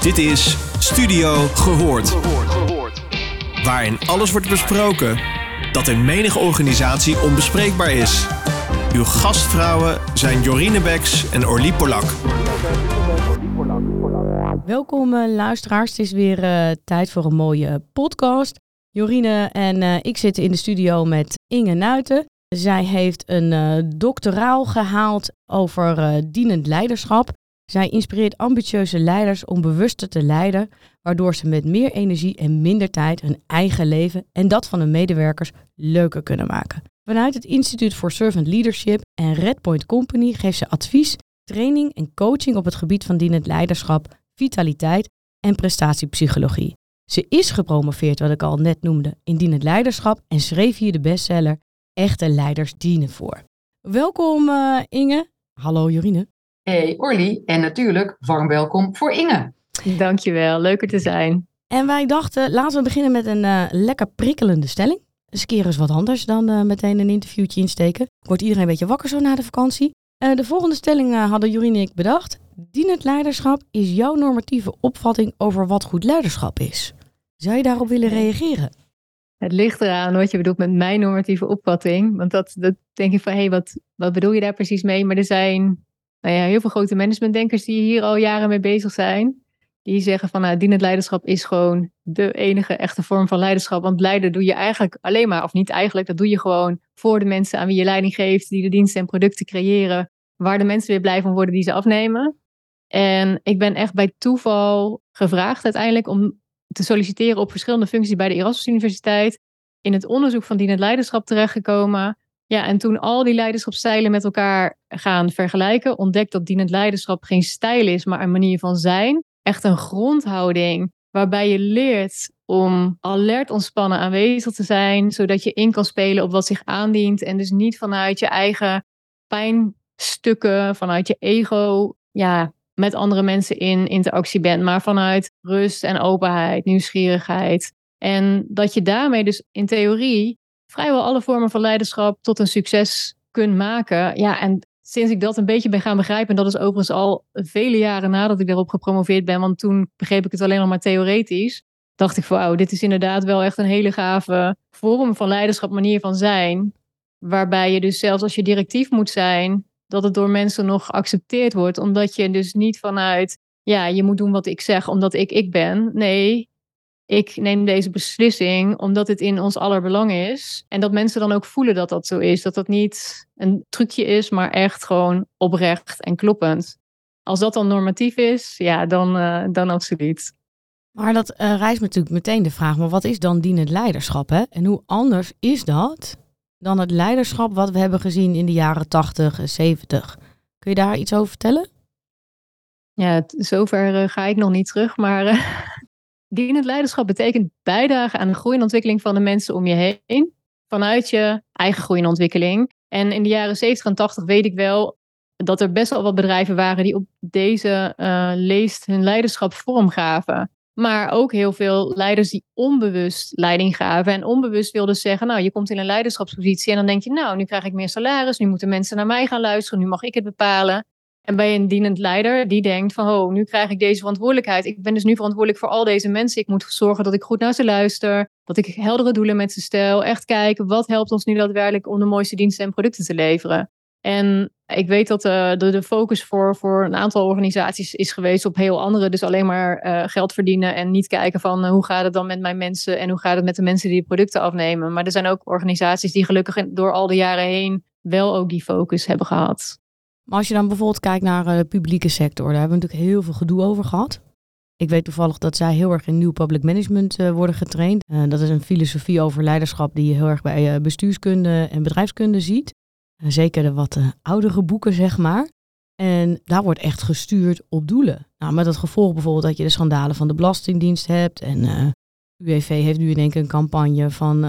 Dit is Studio Gehoord. Waarin alles wordt besproken dat in menige organisatie onbespreekbaar is. Uw gastvrouwen zijn Jorine Beks en Orlie Polak. Welkom uh, luisteraars, het is weer uh, tijd voor een mooie podcast. Jorine en uh, ik zitten in de studio met Inge Nuiten. Zij heeft een doctoraal gehaald over dienend leiderschap. Zij inspireert ambitieuze leiders om bewuster te leiden, waardoor ze met meer energie en minder tijd hun eigen leven en dat van hun medewerkers leuker kunnen maken. Vanuit het Instituut for Servant Leadership en Redpoint Company geeft ze advies, training en coaching op het gebied van dienend leiderschap, vitaliteit en prestatiepsychologie. Ze is gepromoveerd, wat ik al net noemde, in dienend leiderschap en schreef hier de bestseller Echte Leiders Dienen voor. Welkom uh, Inge. Hallo Jorine. Hey Orly en natuurlijk warm welkom voor Inge. Dankjewel, leuker te zijn. En wij dachten, laten we beginnen met een uh, lekker prikkelende stelling. Dus keer eens wat anders dan uh, meteen een interviewtje insteken. Wordt iedereen een beetje wakker zo na de vakantie. Uh, de volgende stelling hadden Jorien en ik bedacht. Dienend leiderschap is jouw normatieve opvatting over wat goed leiderschap is. Zou je daarop willen reageren? Het ligt eraan wat je bedoelt met mijn normatieve opvatting. Want dat, dat denk ik van, hé, hey, wat, wat bedoel je daar precies mee? Maar er zijn nou ja, heel veel grote managementdenkers die hier al jaren mee bezig zijn. Die zeggen van nou, dienend leiderschap is gewoon de enige echte vorm van leiderschap. Want leiden doe je eigenlijk alleen maar, of niet eigenlijk, dat doe je gewoon voor de mensen aan wie je leiding geeft, die de diensten en producten creëren, waar de mensen weer blij van worden die ze afnemen. En ik ben echt bij toeval gevraagd uiteindelijk om te solliciteren op verschillende functies bij de Erasmus Universiteit. In het onderzoek van dienend leiderschap terechtgekomen. Ja, en toen al die leiderschapstijlen met elkaar gaan vergelijken, ontdekt dat dienend leiderschap geen stijl is, maar een manier van zijn. Echt een grondhouding waarbij je leert om alert ontspannen aanwezig te zijn, zodat je in kan spelen op wat zich aandient en dus niet vanuit je eigen pijnstukken, vanuit je ego, ja, met andere mensen in interactie bent, maar vanuit rust en openheid, nieuwsgierigheid. En dat je daarmee dus in theorie vrijwel alle vormen van leiderschap tot een succes kunt maken. Ja, en sinds ik dat een beetje ben gaan begrijpen, en dat is overigens al vele jaren nadat ik daarop gepromoveerd ben, want toen begreep ik het alleen nog maar theoretisch, dacht ik van wauw, dit is inderdaad wel echt een hele gave vorm van leiderschap, manier van zijn, waarbij je dus zelfs als je directief moet zijn, dat het door mensen nog geaccepteerd wordt, omdat je dus niet vanuit, ja, je moet doen wat ik zeg, omdat ik ik ben. Nee, ik neem deze beslissing omdat het in ons aller belang is. En dat mensen dan ook voelen dat dat zo is. Dat dat niet een trucje is, maar echt gewoon oprecht en kloppend. Als dat dan normatief is, ja, dan, uh, dan absoluut. Maar dat uh, rijst natuurlijk meteen de vraag, maar wat is dan dienend leiderschap? Hè? En hoe anders is dat dan het leiderschap wat we hebben gezien in de jaren 80 en 70? Kun je daar iets over vertellen? Ja, zover uh, ga ik nog niet terug, maar Dienend leiderschap betekent bijdragen aan de groei en ontwikkeling van de mensen om je heen. Vanuit je eigen groei en ontwikkeling. En in de jaren 70 en 80 weet ik wel dat er best wel wat bedrijven waren die op deze uh, leest hun leiderschap vormgaven. Maar ook heel veel leiders die onbewust leiding gaven. En onbewust wilden zeggen, nou, je komt in een leiderschapspositie en dan denk je, nou, nu krijg ik meer salaris, nu moeten mensen naar mij gaan luisteren, nu mag ik het bepalen. En bij een dienend leider die denkt van, oh, nu krijg ik deze verantwoordelijkheid. Ik ben dus nu verantwoordelijk voor al deze mensen. Ik moet zorgen dat ik goed naar ze luister, dat ik heldere doelen met ze stel. Echt kijken, wat helpt ons nu daadwerkelijk om de mooiste diensten en producten te leveren. En ik weet dat de, de, de focus voor, voor een aantal organisaties is geweest op heel andere. Dus alleen maar uh, geld verdienen en niet kijken van uh, hoe gaat het dan met mijn mensen en hoe gaat het met de mensen die de producten afnemen. Maar er zijn ook organisaties die gelukkig door al de jaren heen wel ook die focus hebben gehad. Maar als je dan bijvoorbeeld kijkt naar de publieke sector, daar hebben we natuurlijk heel veel gedoe over gehad. Ik weet toevallig dat zij heel erg in nieuw public management uh, worden getraind. Uh, dat is een filosofie over leiderschap die je heel erg bij uh, bestuurskunde en bedrijfskunde ziet. zeker de wat oudere boeken, zeg maar. En daar wordt echt gestuurd op doelen. Nou, met het gevolg bijvoorbeeld dat je de schandalen van de Belastingdienst hebt. En UWV heeft nu in één een campagne van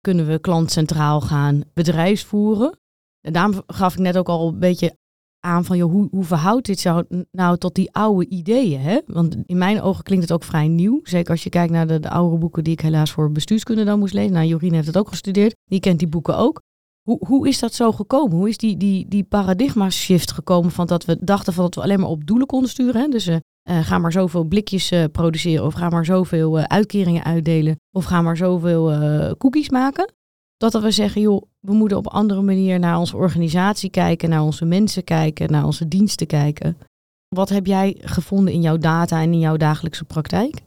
kunnen we klantcentraal gaan bedrijfsvoeren. En daarom gaf ik net ook al een beetje aan van joh, hoe, hoe verhoudt dit zo nou tot die oude ideeën? Hè? Want in mijn ogen klinkt het ook vrij nieuw. Zeker als je kijkt naar de, de oude boeken die ik helaas voor bestuurskunde dan moest lezen. Nou, Jorien heeft het ook gestudeerd. Die kent die boeken ook. Hoe, hoe is dat zo gekomen? Hoe is die, die, die paradigma shift gekomen van dat we dachten van dat we alleen maar op doelen konden sturen? Hè? Dus uh, uh, ga maar zoveel blikjes uh, produceren of ga maar zoveel uitkeringen uitdelen of ga maar zoveel cookies maken. Dat we zeggen, joh, we moeten op een andere manier naar onze organisatie kijken, naar onze mensen kijken, naar onze diensten kijken. Wat heb jij gevonden in jouw data en in jouw dagelijkse praktijk?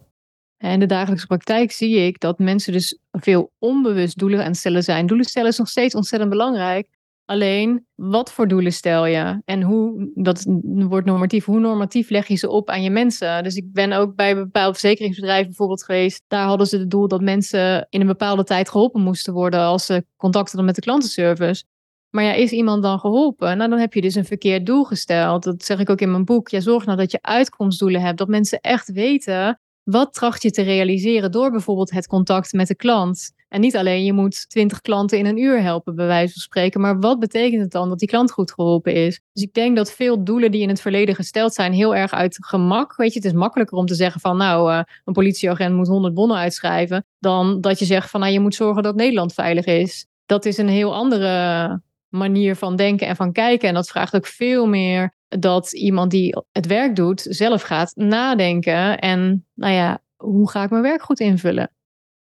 In de dagelijkse praktijk zie ik dat mensen dus veel onbewust doelen aan het stellen zijn. Doelen stellen is nog steeds ontzettend belangrijk. Alleen, wat voor doelen stel je? En hoe, dat wordt normatief, hoe normatief leg je ze op aan je mensen? Dus ik ben ook bij bepaalde verzekeringsbedrijven bijvoorbeeld geweest. Daar hadden ze het doel dat mensen in een bepaalde tijd geholpen moesten worden als ze contact hadden met de klantenservice. Maar ja, is iemand dan geholpen? Nou, dan heb je dus een verkeerd doel gesteld. Dat zeg ik ook in mijn boek. Ja, zorg nou dat je uitkomstdoelen hebt. Dat mensen echt weten wat tracht je te realiseren door bijvoorbeeld het contact met de klant? En niet alleen je moet twintig klanten in een uur helpen, bij wijze van spreken, maar wat betekent het dan dat die klant goed geholpen is? Dus ik denk dat veel doelen die in het verleden gesteld zijn, heel erg uit gemak. Weet je, het is makkelijker om te zeggen van nou, uh, een politieagent moet 100 bonnen uitschrijven, dan dat je zegt van nou, je moet zorgen dat Nederland veilig is. Dat is een heel andere manier van denken en van kijken. En dat vraagt ook veel meer dat iemand die het werk doet zelf gaat nadenken. En nou ja, hoe ga ik mijn werk goed invullen?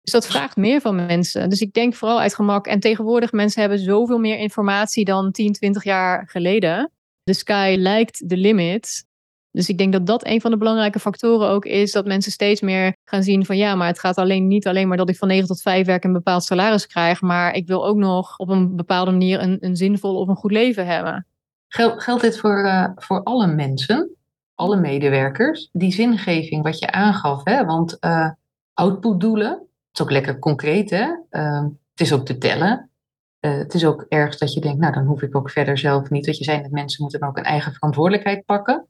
Dus dat vraagt meer van mensen. Dus ik denk vooral uit gemak. En tegenwoordig mensen hebben zoveel meer informatie dan 10, 20 jaar geleden. De sky lijkt de limit. Dus ik denk dat dat een van de belangrijke factoren ook is. Dat mensen steeds meer gaan zien van ja, maar het gaat alleen niet alleen maar dat ik van 9 tot 5 werk en een bepaald salaris krijg. Maar ik wil ook nog op een bepaalde manier een, een zinvol of een goed leven hebben. Geld, geldt dit voor, uh, voor alle mensen, alle medewerkers? Die zingeving wat je aangaf, hè? want uh, outputdoelen, is ook lekker concreet, hè? Uh, het is ook te tellen. het is ook erg dat je denkt, nou dan hoef ik ook verder zelf niet. Dat je zei dat mensen moeten ook een eigen verantwoordelijkheid pakken.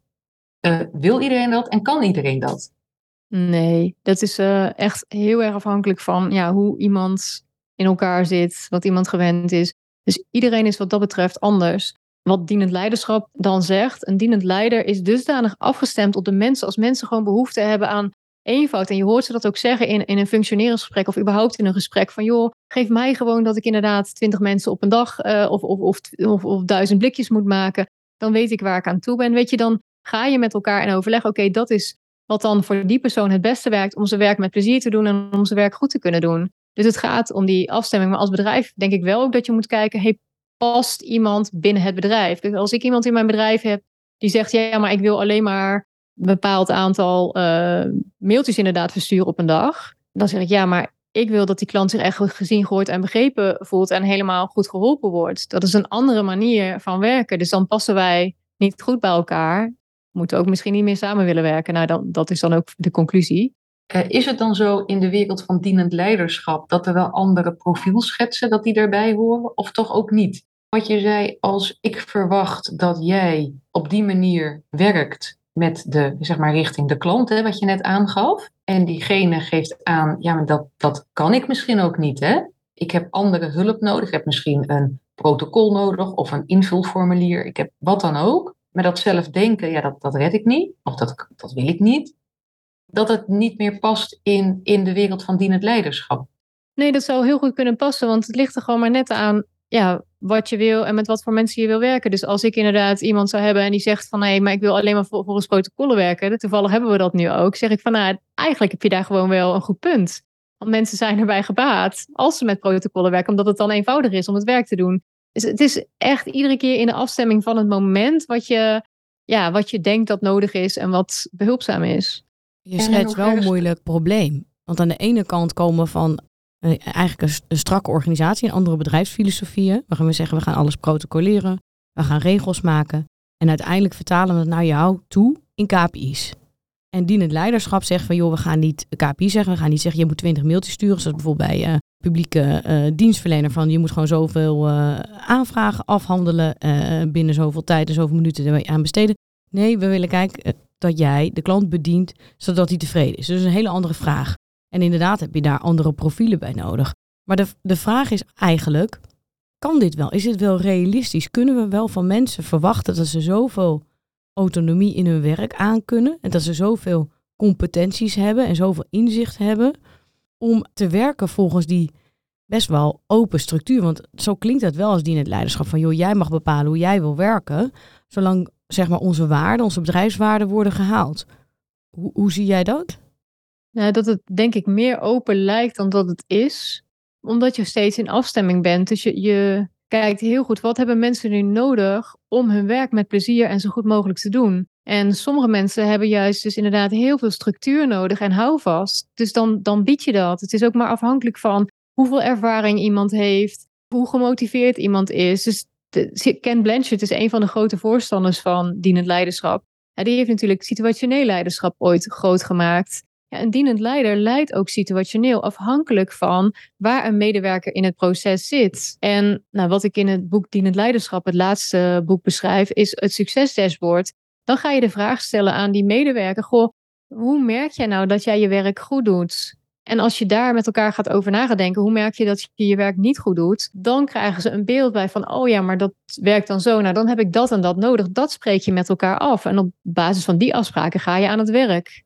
wil iedereen dat en kan iedereen dat? Nee, dat is echt heel erg afhankelijk van ja, hoe iemand in elkaar zit, wat iemand gewend is. Dus iedereen is wat dat betreft anders wat dienend leiderschap dan zegt. Een dienend leider is dusdanig afgestemd op de mensen. Als mensen gewoon behoefte hebben aan eenvoud. En je hoort ze dat ook zeggen in, in een functioneringsgesprek of überhaupt in een gesprek. Van joh, geef mij gewoon dat ik inderdaad twintig mensen op een dag uh, of, of, of, of, of duizend blikjes moet maken. Dan weet ik waar ik aan toe ben. Weet je, dan ga je met elkaar in overleg. Oké, dat is wat dan voor die persoon het beste werkt om zijn werk met plezier te doen en om zijn werk goed te kunnen doen. Dus het gaat om die afstemming. Maar als bedrijf denk ik wel ook dat je moet kijken, hey, past iemand binnen het bedrijf. Dus als ik iemand in mijn bedrijf heb die zegt, ja, maar ik wil alleen maar bepaald aantal uh, mailtjes inderdaad versturen op een dag. Dan zeg ik, ja, maar ik wil dat die klant zich echt gezien, gehoord en begrepen voelt en helemaal goed geholpen wordt. Dat is een andere manier van werken. Dus dan passen wij niet goed bij elkaar. Moeten ook misschien niet meer samen willen werken. Nou, dan, dat is dan ook de conclusie. Uh, is het dan zo in de wereld van dienend leiderschap dat er wel andere profielschetsen dat die erbij horen, of toch ook niet? Wat je zei, als ik verwacht dat jij op die manier werkt met de, zeg maar, richting de klant, hè, wat je net aangaf, en diegene geeft aan, ja, maar dat, dat kan ik misschien ook niet, hè? Ik heb andere hulp nodig, ik heb misschien een protocol nodig of een invulformulier, ik heb wat dan ook. Maar dat zelf denken, ja, dat, dat red ik niet, of dat, dat wil ik niet dat het niet meer past in, in de wereld van dienend leiderschap. Nee, dat zou heel goed kunnen passen, want het ligt er gewoon maar net aan ja, wat je wil en met wat voor mensen je wil werken. Dus als ik inderdaad iemand zou hebben en die zegt van hé, maar ik wil alleen maar volgens protocollen werken, toevallig hebben we dat nu ook, zeg ik van nou, eigenlijk heb je daar gewoon wel een goed punt. Want mensen zijn erbij gebaat als ze met protocollen werken, omdat het dan eenvoudiger is om het werk te doen. Dus het is echt iedere keer in de afstemming van het moment wat je, ja, wat je denkt dat nodig is en wat behulpzaam is. Je schetst wel een moeilijk probleem. Want aan de ene kant komen we van eigenlijk een, strakke organisatie, een andere bedrijfsfilosofieën. Waarin we zeggen we gaan alles protocoleren, we gaan regels maken. En uiteindelijk vertalen we het naar jou toe in KPI's. En dienend leiderschap zegt van joh, we gaan niet KPI zeggen, we gaan niet zeggen je moet 20 mailtjes sturen, zoals bijvoorbeeld bij uh, publieke uh, dienstverlener van je moet gewoon zoveel uh, aanvragen afhandelen binnen zoveel tijd en zoveel minuten aan besteden. Nee, we willen kijken dat jij de klant bedient zodat hij tevreden is. Dus een hele andere vraag. En inderdaad heb je daar andere profielen bij nodig. Maar de, de vraag is eigenlijk, kan dit wel? Is dit wel realistisch? Kunnen we wel van mensen verwachten dat ze zoveel autonomie in hun werk aankunnen en dat ze zoveel competenties hebben en zoveel inzicht hebben om te werken volgens die best wel open structuur. Want zo klinkt het wel als die het leiderschap van joh, jij mag bepalen hoe jij wil werken, zolang zeg maar onze waarden, onze bedrijfswaarden worden gehaald. Hoe, hoe zie jij dat? Nou, dat het denk ik meer open lijkt dan dat het is. Omdat je steeds in afstemming bent. Dus je, kijkt heel goed, wat hebben mensen nu nodig om hun werk met plezier en zo goed mogelijk te doen? En sommige mensen hebben juist dus inderdaad heel veel structuur nodig en houvast. Dus dan, dan bied je dat. Het is ook maar afhankelijk van hoeveel ervaring iemand heeft, hoe gemotiveerd iemand is. Dus Ken Blanchett is een van de grote voorstanders van dienend leiderschap. Die heeft natuurlijk situationeel leiderschap ooit groot gemaakt. Ja, een dienend leider leidt ook situationeel, afhankelijk van waar een medewerker in het proces zit. En nou, wat ik in het boek Dienend Leiderschap, het laatste boek, beschrijf, is het succesdashboard. Dan ga je de vraag stellen aan die medewerker: Goh, hoe merk jij nou dat jij je werk goed doet? En als je daar met elkaar gaat over nadenken, hoe merk je dat je je werk niet goed doet? Dan krijgen ze een beeld bij van, oh ja, maar dat werkt dan zo. Nou, dan heb ik dat en dat nodig. Dat spreek je met elkaar af. En op basis van die afspraken ga je aan het werk.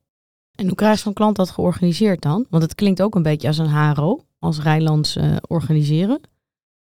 En hoe krijgt zo'n klant dat georganiseerd dan? Want het klinkt ook een beetje als een HRO, als Rijlands uh, organiseren.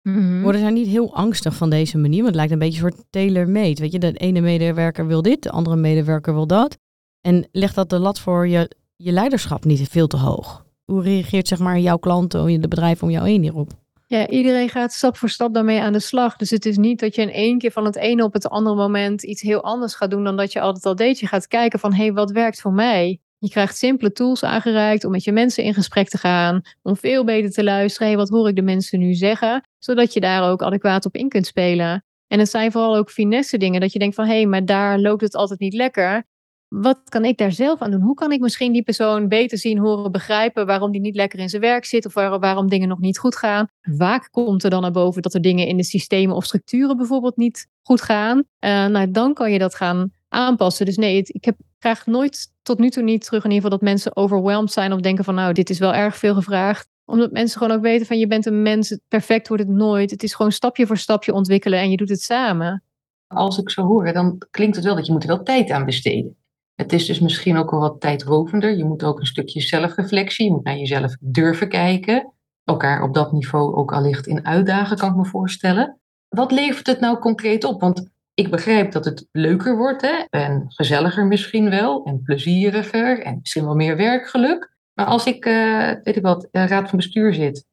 Mm Worden zij niet heel angstig van deze manier? Want het lijkt een beetje een soort tailor-made. Weet je, de ene medewerker wil dit, de andere medewerker wil dat. En legt dat de lat voor je, je leiderschap niet veel te hoog? Hoe reageert zeg maar jouw klanten, de bedrijf om jou heen hierop? Ja, iedereen gaat stap voor stap daarmee aan de slag. Dus het is niet dat je in één keer van het ene op het andere moment iets heel anders gaat doen dan dat je altijd al deed. Je gaat kijken van, hé, hey, wat werkt voor mij? Je krijgt simpele tools aangereikt om met je mensen in gesprek te gaan, om veel beter te luisteren. Wat hoor ik de mensen nu zeggen? Zodat je daar ook adequaat op in kunt spelen. En het zijn vooral ook finesse dingen, dat je denkt van hé, hey, maar daar loopt het altijd niet lekker. Wat kan ik daar zelf aan doen? Hoe kan ik misschien die persoon beter zien, horen, begrijpen waarom die niet lekker in zijn werk zit of waarom dingen nog niet goed gaan? Vaak komt er dan naar boven dat er dingen in de systemen of structuren bijvoorbeeld niet goed gaan. Uh, nou, dan kan je dat gaan aanpassen. Dus nee, ik heb, krijg nooit tot nu toe niet terug in ieder geval dat mensen overwhelmed zijn of denken van nou, dit is wel erg veel gevraagd. Omdat mensen gewoon ook weten van je bent een mens, perfect wordt het nooit. Het is gewoon stapje voor stapje ontwikkelen en je doet het samen. Als ik zo hoor, dan klinkt het wel dat je moet er wel tijd aan besteden. Het is dus misschien ook wel wat tijdrovender. Je moet ook een stukje zelfreflectie, je moet naar jezelf durven kijken. Elkaar op dat niveau ook allicht in uitdagen, kan ik me voorstellen. Wat levert het nou concreet op? Want ik begrijp dat het leuker wordt hè? en gezelliger misschien wel en plezieriger en misschien wel meer werkgeluk. Maar als ik, uh, weet ik wat, raad van bestuur zit,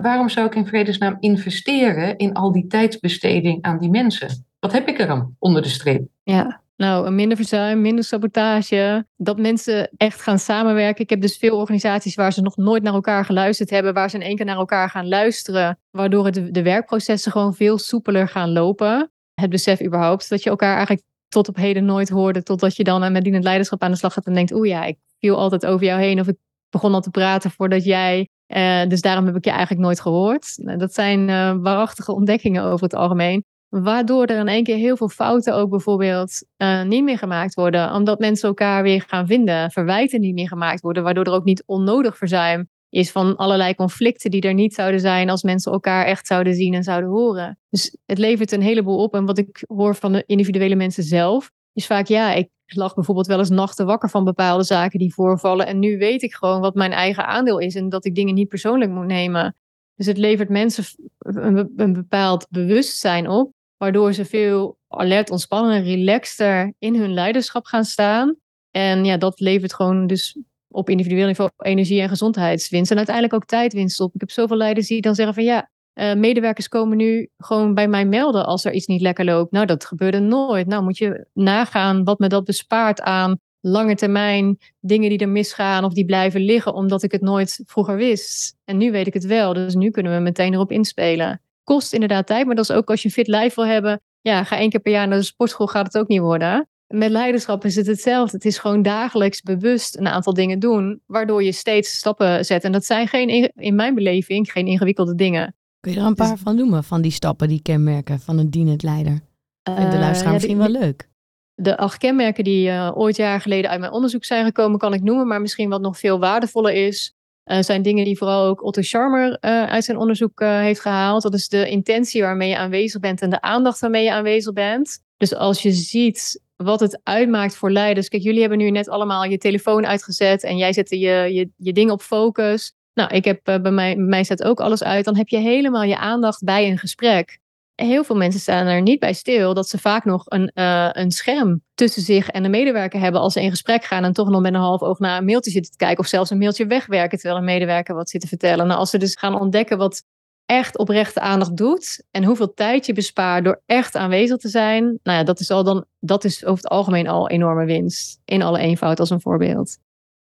waarom zou ik in vredesnaam investeren in al die tijdsbesteding aan die mensen? Wat heb ik er dan onder de streep? Ja, nou, minder verzuim, minder sabotage. Dat mensen echt gaan samenwerken. Ik heb dus veel organisaties waar ze nog nooit naar elkaar geluisterd hebben, waar ze in één keer naar elkaar gaan luisteren, waardoor de werkprocessen gewoon veel soepeler gaan lopen het besef überhaupt dat je elkaar eigenlijk tot op heden nooit hoorde. Totdat je dan met dienend leiderschap aan de slag gaat en denkt, oeh ja, ik viel altijd over jou heen. Of ik begon al te praten voordat jij. Uh, dus daarom heb ik je eigenlijk nooit gehoord. Nou, dat zijn uh, waarachtige ontdekkingen over het algemeen. Waardoor er in één keer heel veel fouten ook bijvoorbeeld uh, niet meer gemaakt worden. Omdat mensen elkaar weer gaan vinden. Verwijten niet meer gemaakt worden. Waardoor er ook niet onnodig verzuim is van allerlei conflicten die er niet zouden zijn als mensen elkaar echt zouden zien en zouden horen. Dus het levert een heleboel op. En wat ik hoor van de individuele mensen zelf, is vaak ja, ik lag bijvoorbeeld wel eens nachten wakker van bepaalde zaken die voorvallen. En nu weet ik gewoon wat mijn eigen aandeel is en dat ik dingen niet persoonlijk moet nemen. Dus het levert mensen een, bepaald bewustzijn op, waardoor ze veel alert, ontspannen en relaxter in hun leiderschap gaan staan. En ja, dat levert gewoon dus op individueel niveau energie- en gezondheidswinst. En uiteindelijk ook tijdwinst op. Ik heb zoveel leiders die dan zeggen van ja, uh, medewerkers komen nu gewoon bij mij melden als er iets niet lekker loopt. Nou, dat gebeurde nooit. Nou, moet je nagaan wat me dat bespaart aan lange termijn dingen die er misgaan of die blijven liggen omdat ik het nooit vroeger wist. En nu weet ik het wel, dus nu kunnen we meteen erop inspelen. Kost inderdaad tijd, maar dat is ook als je een fit lijf wil hebben. Ja, ga één keer per jaar naar de sportschool, gaat het ook niet worden. Met leiderschap is het hetzelfde. Het is gewoon dagelijks bewust een aantal dingen doen, waardoor je steeds stappen zet. En dat zijn geen, in mijn beleving geen ingewikkelde dingen. Kun je er een paar dus- van noemen, van die stappen, die kenmerken van een dienend leider? En de luisteraar uh, misschien wel leuk. De acht kenmerken die uh, ooit jaren geleden uit mijn onderzoek zijn gekomen, kan ik noemen. Maar misschien wat nog veel waardevoller is, uh, zijn dingen die vooral ook Otto Scharmer uit zijn onderzoek heeft gehaald. Dat is de intentie waarmee je aanwezig bent en de aandacht waarmee je aanwezig bent. Dus als je ziet wat het uitmaakt voor leiders. Kijk, jullie hebben nu net allemaal je telefoon uitgezet en jij zette je, je, je ding op focus. Nou, ik heb uh, bij mij, mij zet ook alles uit. Dan heb je helemaal je aandacht bij een gesprek. heel veel mensen staan er niet bij stil dat ze vaak nog een, uh, een scherm tussen zich en de medewerker hebben als ze in gesprek gaan en toch nog met een half oog naar een mailtje zitten te kijken of zelfs een mailtje wegwerken terwijl een medewerker wat zit te vertellen. Nou, als ze dus gaan ontdekken wat echt oprechte aandacht doet en hoeveel tijd je bespaart door echt aanwezig te zijn, nou ja, dat is al dan dat is over het algemeen al enorme winst in alle eenvoud als een voorbeeld.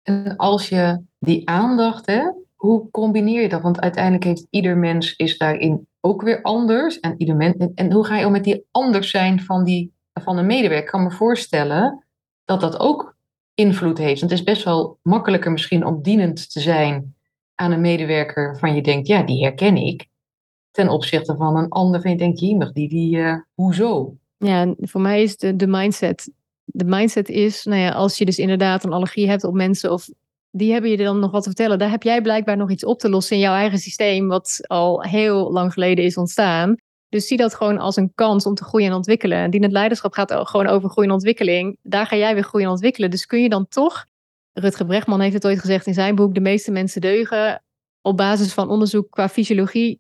En als je die aandacht, hè, hoe combineer je dat? Want uiteindelijk heeft ieder mens is daarin ook weer anders. En, ieder men, en hoe ga je om met die anders zijn van, die, van een medewerker? Ik kan me voorstellen dat dat ook invloed heeft. Het is best wel makkelijker misschien om dienend te zijn aan een medewerker van je denkt, ja, die herken ik. Ten opzichte van een ander van je denkt, jemig, die, die, uh, hoezo? Ja, voor mij is de, de mindset. De mindset is, nou ja, als je dus inderdaad een allergie hebt op mensen of die hebben je dan nog wat te vertellen. Daar heb jij blijkbaar nog iets op te lossen in jouw eigen systeem, wat al heel lang geleden is ontstaan. Dus zie dat gewoon als een kans om te groeien en ontwikkelen. En die het leiderschap gaat gewoon over groei en ontwikkeling. Daar ga jij weer groeien en ontwikkelen. Dus kun je dan toch, Rutger Brechtman heeft het ooit gezegd in zijn boek, de meeste mensen deugen op basis van onderzoek qua fysiologie.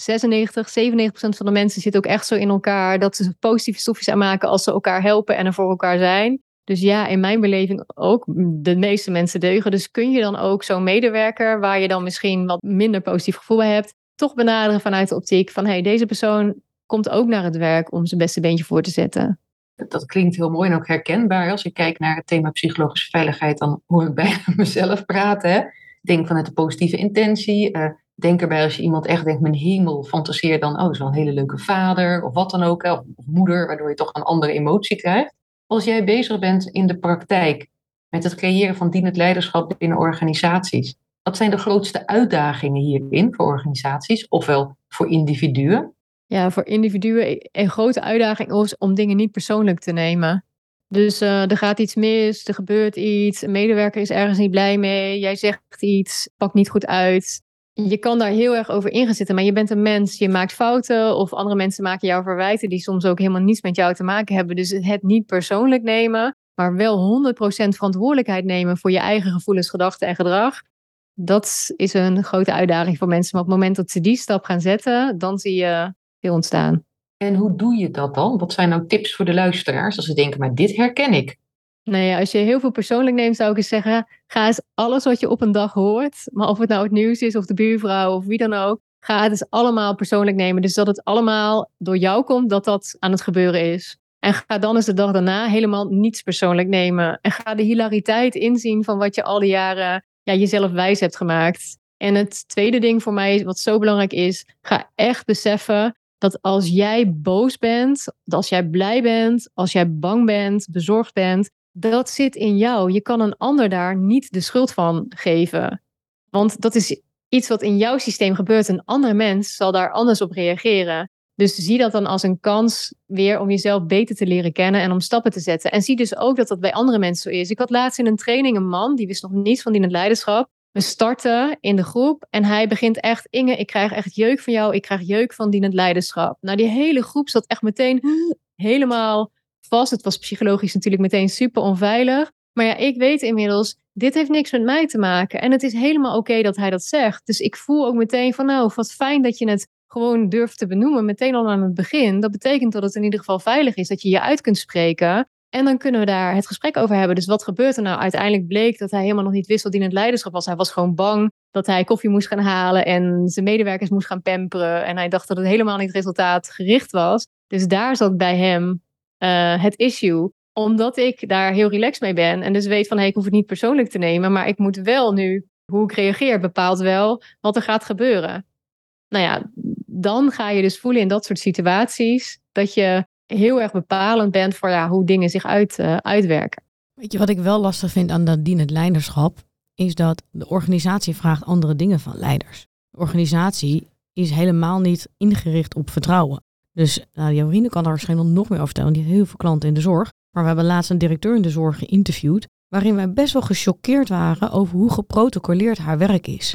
96, 97 procent van de mensen zit ook echt zo in elkaar dat ze positieve stofjes aanmaken als ze elkaar helpen en er voor elkaar zijn. Dus ja, in mijn beleving ook de meeste mensen deugen. Dus kun je dan ook zo'n medewerker, waar je dan misschien wat minder positief gevoel bij hebt, toch benaderen vanuit de optiek van hey, deze persoon komt ook naar het werk om zijn beste beentje voor te zetten. Dat klinkt heel mooi en ook herkenbaar. Als ik kijk naar het thema psychologische veiligheid, dan hoor ik bij mezelf praten. Hè? Denk vanuit de positieve intentie. Uh, denk erbij als je iemand echt denkt, mijn hemel, fantaseer dan, oh, is wel een hele leuke vader of wat dan ook, of moeder, waardoor je toch een andere emotie krijgt. Als jij bezig bent in de praktijk met het creëren van dienend leiderschap binnen organisaties, wat zijn de grootste uitdagingen hierin voor organisaties, ofwel voor individuen? Ja, voor individuen een grote uitdaging is om dingen niet persoonlijk te nemen. Dus uh, er gaat iets mis, er gebeurt iets, een medewerker is ergens niet blij mee, jij zegt iets, pakt niet goed uit je kan daar heel erg over ingezitten, maar je bent een mens, je maakt fouten of andere mensen maken jou verwijten die soms ook helemaal niets met jou te maken hebben. Dus het niet persoonlijk nemen, maar wel 100% verantwoordelijkheid nemen voor je eigen gevoelens, gedachten en gedrag. Dat is een grote uitdaging voor mensen. Maar op het moment dat ze die stap gaan zetten, dan zie je veel ontstaan. En hoe doe je dat dan? Wat zijn nou tips voor de luisteraars als ze denken, maar dit herken ik? Nou ja, als je heel veel persoonlijk neemt, zou ik eens zeggen: ga eens alles wat je op een dag hoort, maar of het nou het nieuws is of de buurvrouw of wie dan ook, ga het eens allemaal persoonlijk nemen. Dus dat het allemaal door jou komt dat dat aan het gebeuren is. En ga dan eens de dag daarna helemaal niets persoonlijk nemen. En ga de hilariteit inzien van wat je al die jaren ja, jezelf wijs hebt gemaakt. En het tweede ding voor mij, wat zo belangrijk is, ga echt beseffen dat als jij boos bent, als jij blij bent, als jij bang bent, bezorgd bent, dat zit in jou. Je kan een ander daar niet de schuld van geven. Want dat is iets wat in jouw systeem gebeurt. Een andere mens zal daar anders op reageren. Dus zie dat dan als een kans weer om jezelf beter te leren kennen en om stappen te zetten. En zie dus ook dat dat bij andere mensen zo is. Ik had laatst in een training een man, die wist nog niets van die het leiderschap. We starten in de groep en hij begint echt, Inge, ik krijg echt jeuk van jou, ik krijg jeuk van dienend leiderschap. Nou, die hele groep zat echt meteen helemaal vast. Het was psychologisch natuurlijk meteen super onveilig. Maar ja, ik weet inmiddels, dit heeft niks met mij te maken. En het is helemaal oké dat hij dat zegt. Dus ik voel ook meteen van, nou, wat fijn dat je het gewoon durft te benoemen, meteen al aan het begin. Dat betekent dat het in ieder geval veilig is, dat je je uit kunt spreken. En dan kunnen we daar het gesprek over hebben. Dus wat gebeurt er nou? Uiteindelijk bleek dat hij helemaal nog niet wist wat in het leiderschap was. Hij was gewoon bang dat hij koffie moest gaan halen en zijn medewerkers moest gaan pamperen. En hij dacht dat het helemaal niet resultaatgericht was. Dus daar zat bij hem uh, het issue. Omdat ik daar heel relaxed mee ben. En dus weet van, hey, ik hoef het niet persoonlijk te nemen. Maar ik moet wel nu, hoe ik reageer, bepaalt wel wat er gaat gebeuren. Nou ja, dan ga je dus voelen in dat soort situaties dat je heel erg bepalend bent voor ja, hoe dingen zich uit, uh, uitwerken. Weet je wat ik wel lastig vind aan dat dienend leiderschap? Is dat de organisatie vraagt andere dingen van leiders. De organisatie is helemaal niet ingericht op vertrouwen. Dus nou, kan daar waarschijnlijk nog meer over vertellen. Die heeft heel veel klanten in de zorg. Maar we hebben laatst een directeur in de zorg geïnterviewd. Waarin wij best wel gechoqueerd waren over hoe geprotocoleerd haar werk is.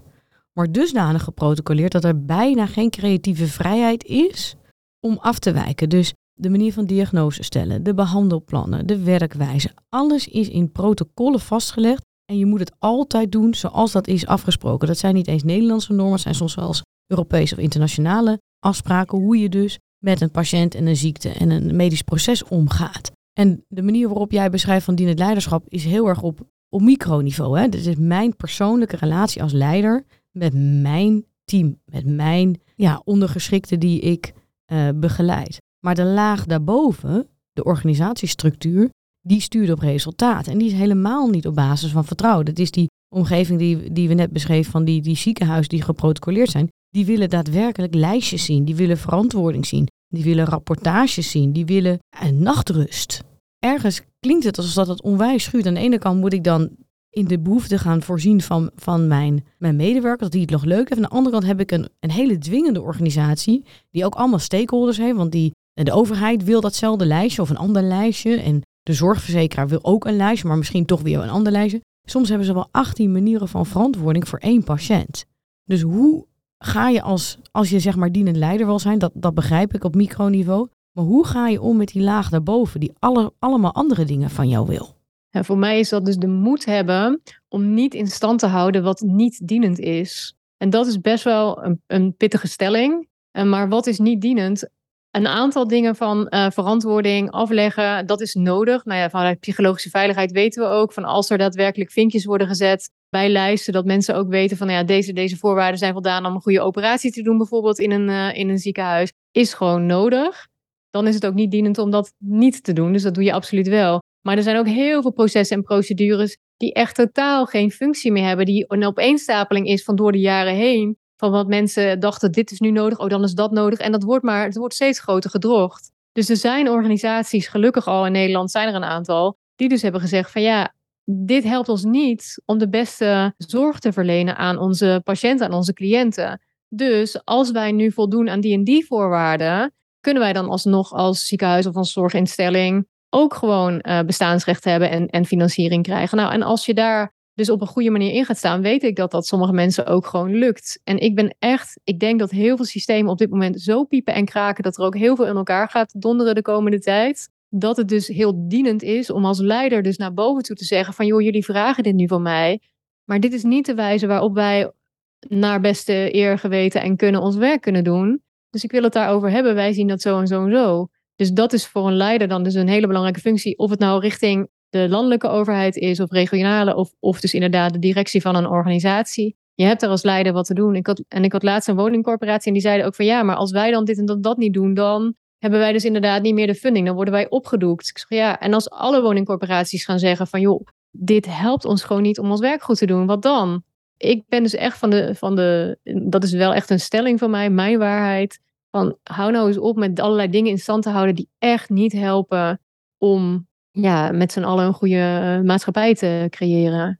Maar dusdanig geprotocoleerd dat er bijna geen creatieve vrijheid is om af te wijken. Dus de manier van diagnose stellen, de behandelplannen, de werkwijze. Alles is in protocollen vastgelegd. En je moet het altijd doen zoals dat is afgesproken. Dat zijn niet eens Nederlandse normen, het zijn soms eens Europese of internationale afspraken. Hoe je dus met een patiënt en een ziekte en een medisch proces omgaat. En de manier waarop jij beschrijft van dienend leiderschap is heel erg op, microniveau. Hè? Dit is mijn persoonlijke relatie als leider met mijn team, met mijn ja, ondergeschikte die ik uh, begeleid. Maar de laag daarboven, de organisatiestructuur, die stuurt op resultaat. En die is helemaal niet op basis van vertrouwen. Dat is die omgeving die, die we net beschreven van die, die ziekenhuizen die geprotocoleerd zijn. Die willen daadwerkelijk lijstjes zien. Die willen verantwoording zien. Die willen rapportages zien. Die willen een nachtrust. Ergens klinkt het alsof dat onwijs schuurt. Aan de ene kant moet ik dan in de behoefte gaan voorzien van, van mijn, mijn medewerkers, dat die het nog leuk hebben. Aan de andere kant heb ik een, een hele dwingende organisatie, die ook allemaal stakeholders heeft. Want die, de overheid wil datzelfde lijstje of een ander lijstje. En de zorgverzekeraar wil ook een lijstje, maar misschien toch weer een ander lijstje. Soms hebben ze wel 18 manieren van verantwoording voor één patiënt. Dus hoe ga je als, als je zeg maar dienend leider wil zijn, dat, dat begrijp ik op microniveau. Maar hoe ga je om met die laag daarboven, die alle, allemaal andere dingen van jou wil? Voor mij is dat dus de moed hebben om niet in stand te houden wat niet dienend is. En dat is best wel een, een pittige stelling. Maar wat is niet dienend? Een aantal dingen van uh, verantwoording afleggen, dat is nodig. Nou ja, vanuit psychologische veiligheid weten we ook van als er daadwerkelijk vinkjes worden gezet bij lijsten, dat mensen ook weten van nou ja, deze, deze voorwaarden zijn voldaan om een goede operatie te doen, bijvoorbeeld in een, uh, in een ziekenhuis, is gewoon nodig. Dan is het ook niet dienend om dat niet te doen. Dus dat doe je absoluut wel. Maar er zijn ook heel veel processen en procedures die echt totaal geen functie meer hebben. Die een opeenstapeling is van door de jaren heen. Van wat mensen dachten, dit is nu nodig, oh dan is dat nodig. En dat wordt maar, het wordt steeds groter gedrocht. Dus er zijn organisaties, gelukkig al in Nederland zijn er een aantal, die dus hebben gezegd van ja, dit helpt ons niet om de beste zorg te verlenen aan onze patiënten, aan onze cliënten. Dus als wij nu voldoen aan die en die voorwaarden, kunnen wij dan alsnog als ziekenhuis of als zorginstelling ook gewoon uh, bestaansrecht hebben en, en financiering krijgen. Nou, en als je daar dus op een goede manier in gaat staan, weet ik dat dat sommige mensen ook gewoon lukt. En ik ben echt, ik denk dat heel veel systemen op dit moment zo piepen en kraken dat er ook heel veel in elkaar gaat donderen de komende tijd. Dat het dus heel dienend is om als leider dus naar boven toe te zeggen van joh, jullie vragen dit nu van mij. Maar dit is niet de wijze waarop wij naar beste eer geweten en kunnen ons werk kunnen doen. Dus ik wil het daarover hebben. Wij zien dat zo en zo en zo. Dus dat is voor een leider dan dus een hele belangrijke functie. Of het nou richting de landelijke overheid is, of regionale, of, of dus inderdaad de directie van een organisatie. Je hebt er als leider wat te doen. Ik had, en ik had laatst een woningcorporatie en die zeiden ook van ja, maar als wij dan dit en dat, dat niet doen, dan hebben wij dus inderdaad niet meer de funding. Dan worden wij opgedoekt. Ik zeg ja, en als alle woningcorporaties gaan zeggen van joh, dit helpt ons gewoon niet om ons werk goed te doen, wat dan? Ik ben dus echt van de, van de, dat is wel echt een stelling van mij, mijn waarheid. Van hou nou eens op met allerlei dingen in stand te houden die echt niet helpen om ja, met z'n allen een goede eh, maatschappij te creëren.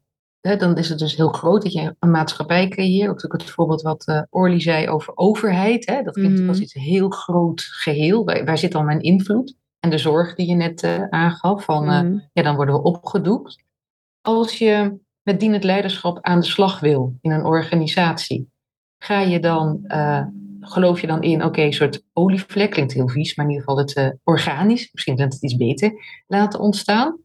Dan is het dus heel groot dat je een maatschappij creëert. Ook het voorbeeld wat uh, Orly zei over overheid. Hè? Dat klinkt mm. als iets heel groot geheel. Waar, waar zit dan mijn invloed? En de zorg die je net uh, aangaf, van mm. ja, dan worden we opgedoekt. Als je met dienend leiderschap aan de slag wil in een organisatie, ga je dan geloof je dan in, oké, een soort olievlek, klinkt heel vies, maar in ieder geval het uh, organisch, misschien klinkt het iets beter, laten ontstaan?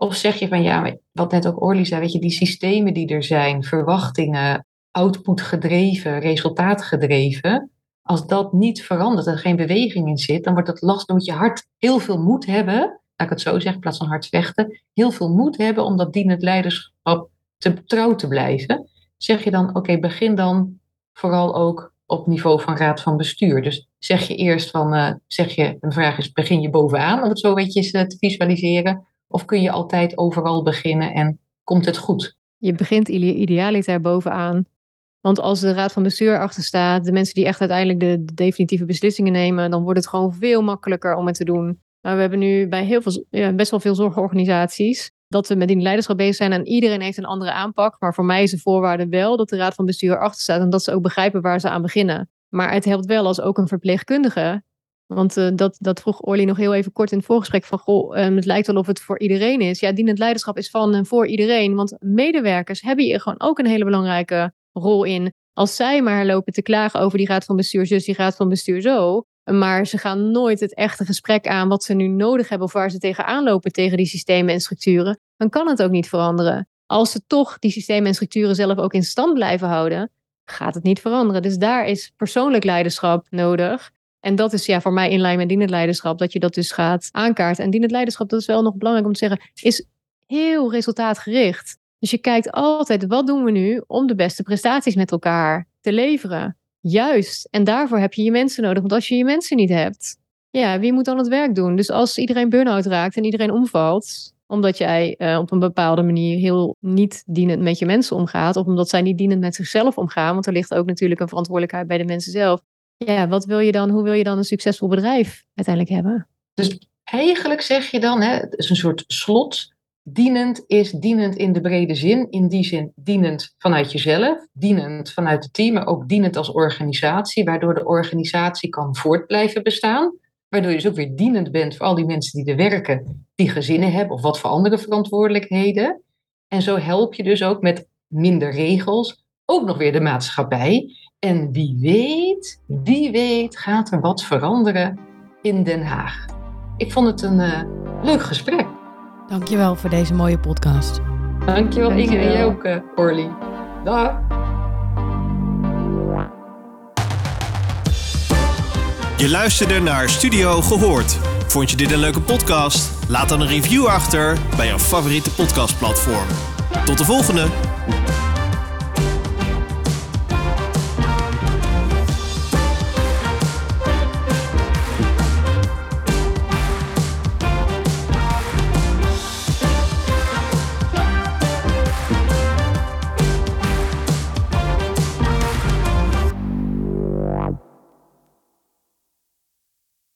Of zeg je van ja, wat net ook Orly zei, weet je, die systemen die er zijn, verwachtingen, output gedreven, resultaat gedreven, als dat niet verandert er geen beweging in zit, dan wordt het lastig. Dan moet je hard heel veel moed hebben, laat ik het zo zeggen, in plaats van hard vechten, heel veel moed hebben om dat dienend leiderschap te trouw te blijven. Zeg je dan, oké, begin dan vooral ook op niveau van raad van bestuur. Dus zeg je eerst van, uh, zeg je, een vraag is, begin je bovenaan om het zo weet je te visualiseren? Of kun je altijd overal beginnen en komt het goed? Je begint idealiter bovenaan. Want als de raad van bestuur achter staat, de mensen die echt uiteindelijk de, de, definitieve beslissingen nemen, dan wordt het gewoon veel makkelijker om het te doen. Maar we hebben nu bij heel veel, best wel veel zorgorganisaties dat we met die leiderschap bezig zijn en iedereen heeft een andere aanpak. Maar voor mij is de voorwaarde wel dat de raad van bestuur achter staat en dat ze ook begrijpen waar ze aan beginnen. Maar het helpt wel als ook een verpleegkundige. Want uh, dat, dat vroeg Orly nog heel even kort in het voorgesprek van, goh, um, het lijkt wel of het voor iedereen is. Ja, dienend leiderschap is van en voor iedereen. Want medewerkers hebben hier gewoon ook een hele belangrijke rol in. Als zij maar lopen te klagen over die raad van bestuur zus, die raad van bestuur zo, maar ze gaan nooit het echte gesprek aan wat ze nu nodig hebben of waar ze tegenaan lopen tegen die systemen en structuren. Dan kan het ook niet veranderen. Als ze toch die systemen en structuren zelf ook in stand blijven houden, gaat het niet veranderen. Dus daar is persoonlijk leiderschap nodig. En dat is ja, voor mij in lijn met dienend leiderschap, dat je dat dus gaat aankaarten. En dienend leiderschap, dat is wel nog belangrijk om te zeggen, is heel resultaatgericht. Dus je kijkt altijd, wat doen we nu om de beste prestaties met elkaar te leveren? Juist. En daarvoor heb je je mensen nodig. Want als je je mensen niet hebt, ja, wie moet dan het werk doen? Dus als iedereen burn-out raakt en iedereen omvalt, omdat jij uh, op een bepaalde manier heel niet dienend met je mensen omgaat, of omdat zij niet dienend met zichzelf omgaan, want er ligt ook natuurlijk een verantwoordelijkheid bij de mensen zelf. Ja, wat wil je dan, hoe wil je dan een succesvol bedrijf uiteindelijk hebben? Dus eigenlijk zeg je dan, hè, het is een soort slot. Dienend is dienend in de brede zin. In die zin dienend vanuit jezelf, dienend vanuit het team, maar ook dienend als organisatie, waardoor de organisatie kan voort blijven bestaan. Waardoor je dus ook weer dienend bent voor al die mensen die er werken, die gezinnen hebben of wat voor andere verantwoordelijkheden. En zo help je dus ook met minder regels ook nog weer de maatschappij. En wie weet, wie weet gaat er wat veranderen in Den Haag. Ik vond het een uh, leuk gesprek. Dankjewel voor deze mooie podcast. Dankjewel, Dankjewel. Inge en jij ook, uh, Orly. Dag. Je luisterde naar Studio Gehoord. Vond je dit een leuke podcast? Laat dan een review achter bij jouw favoriete podcastplatform. Tot de volgende!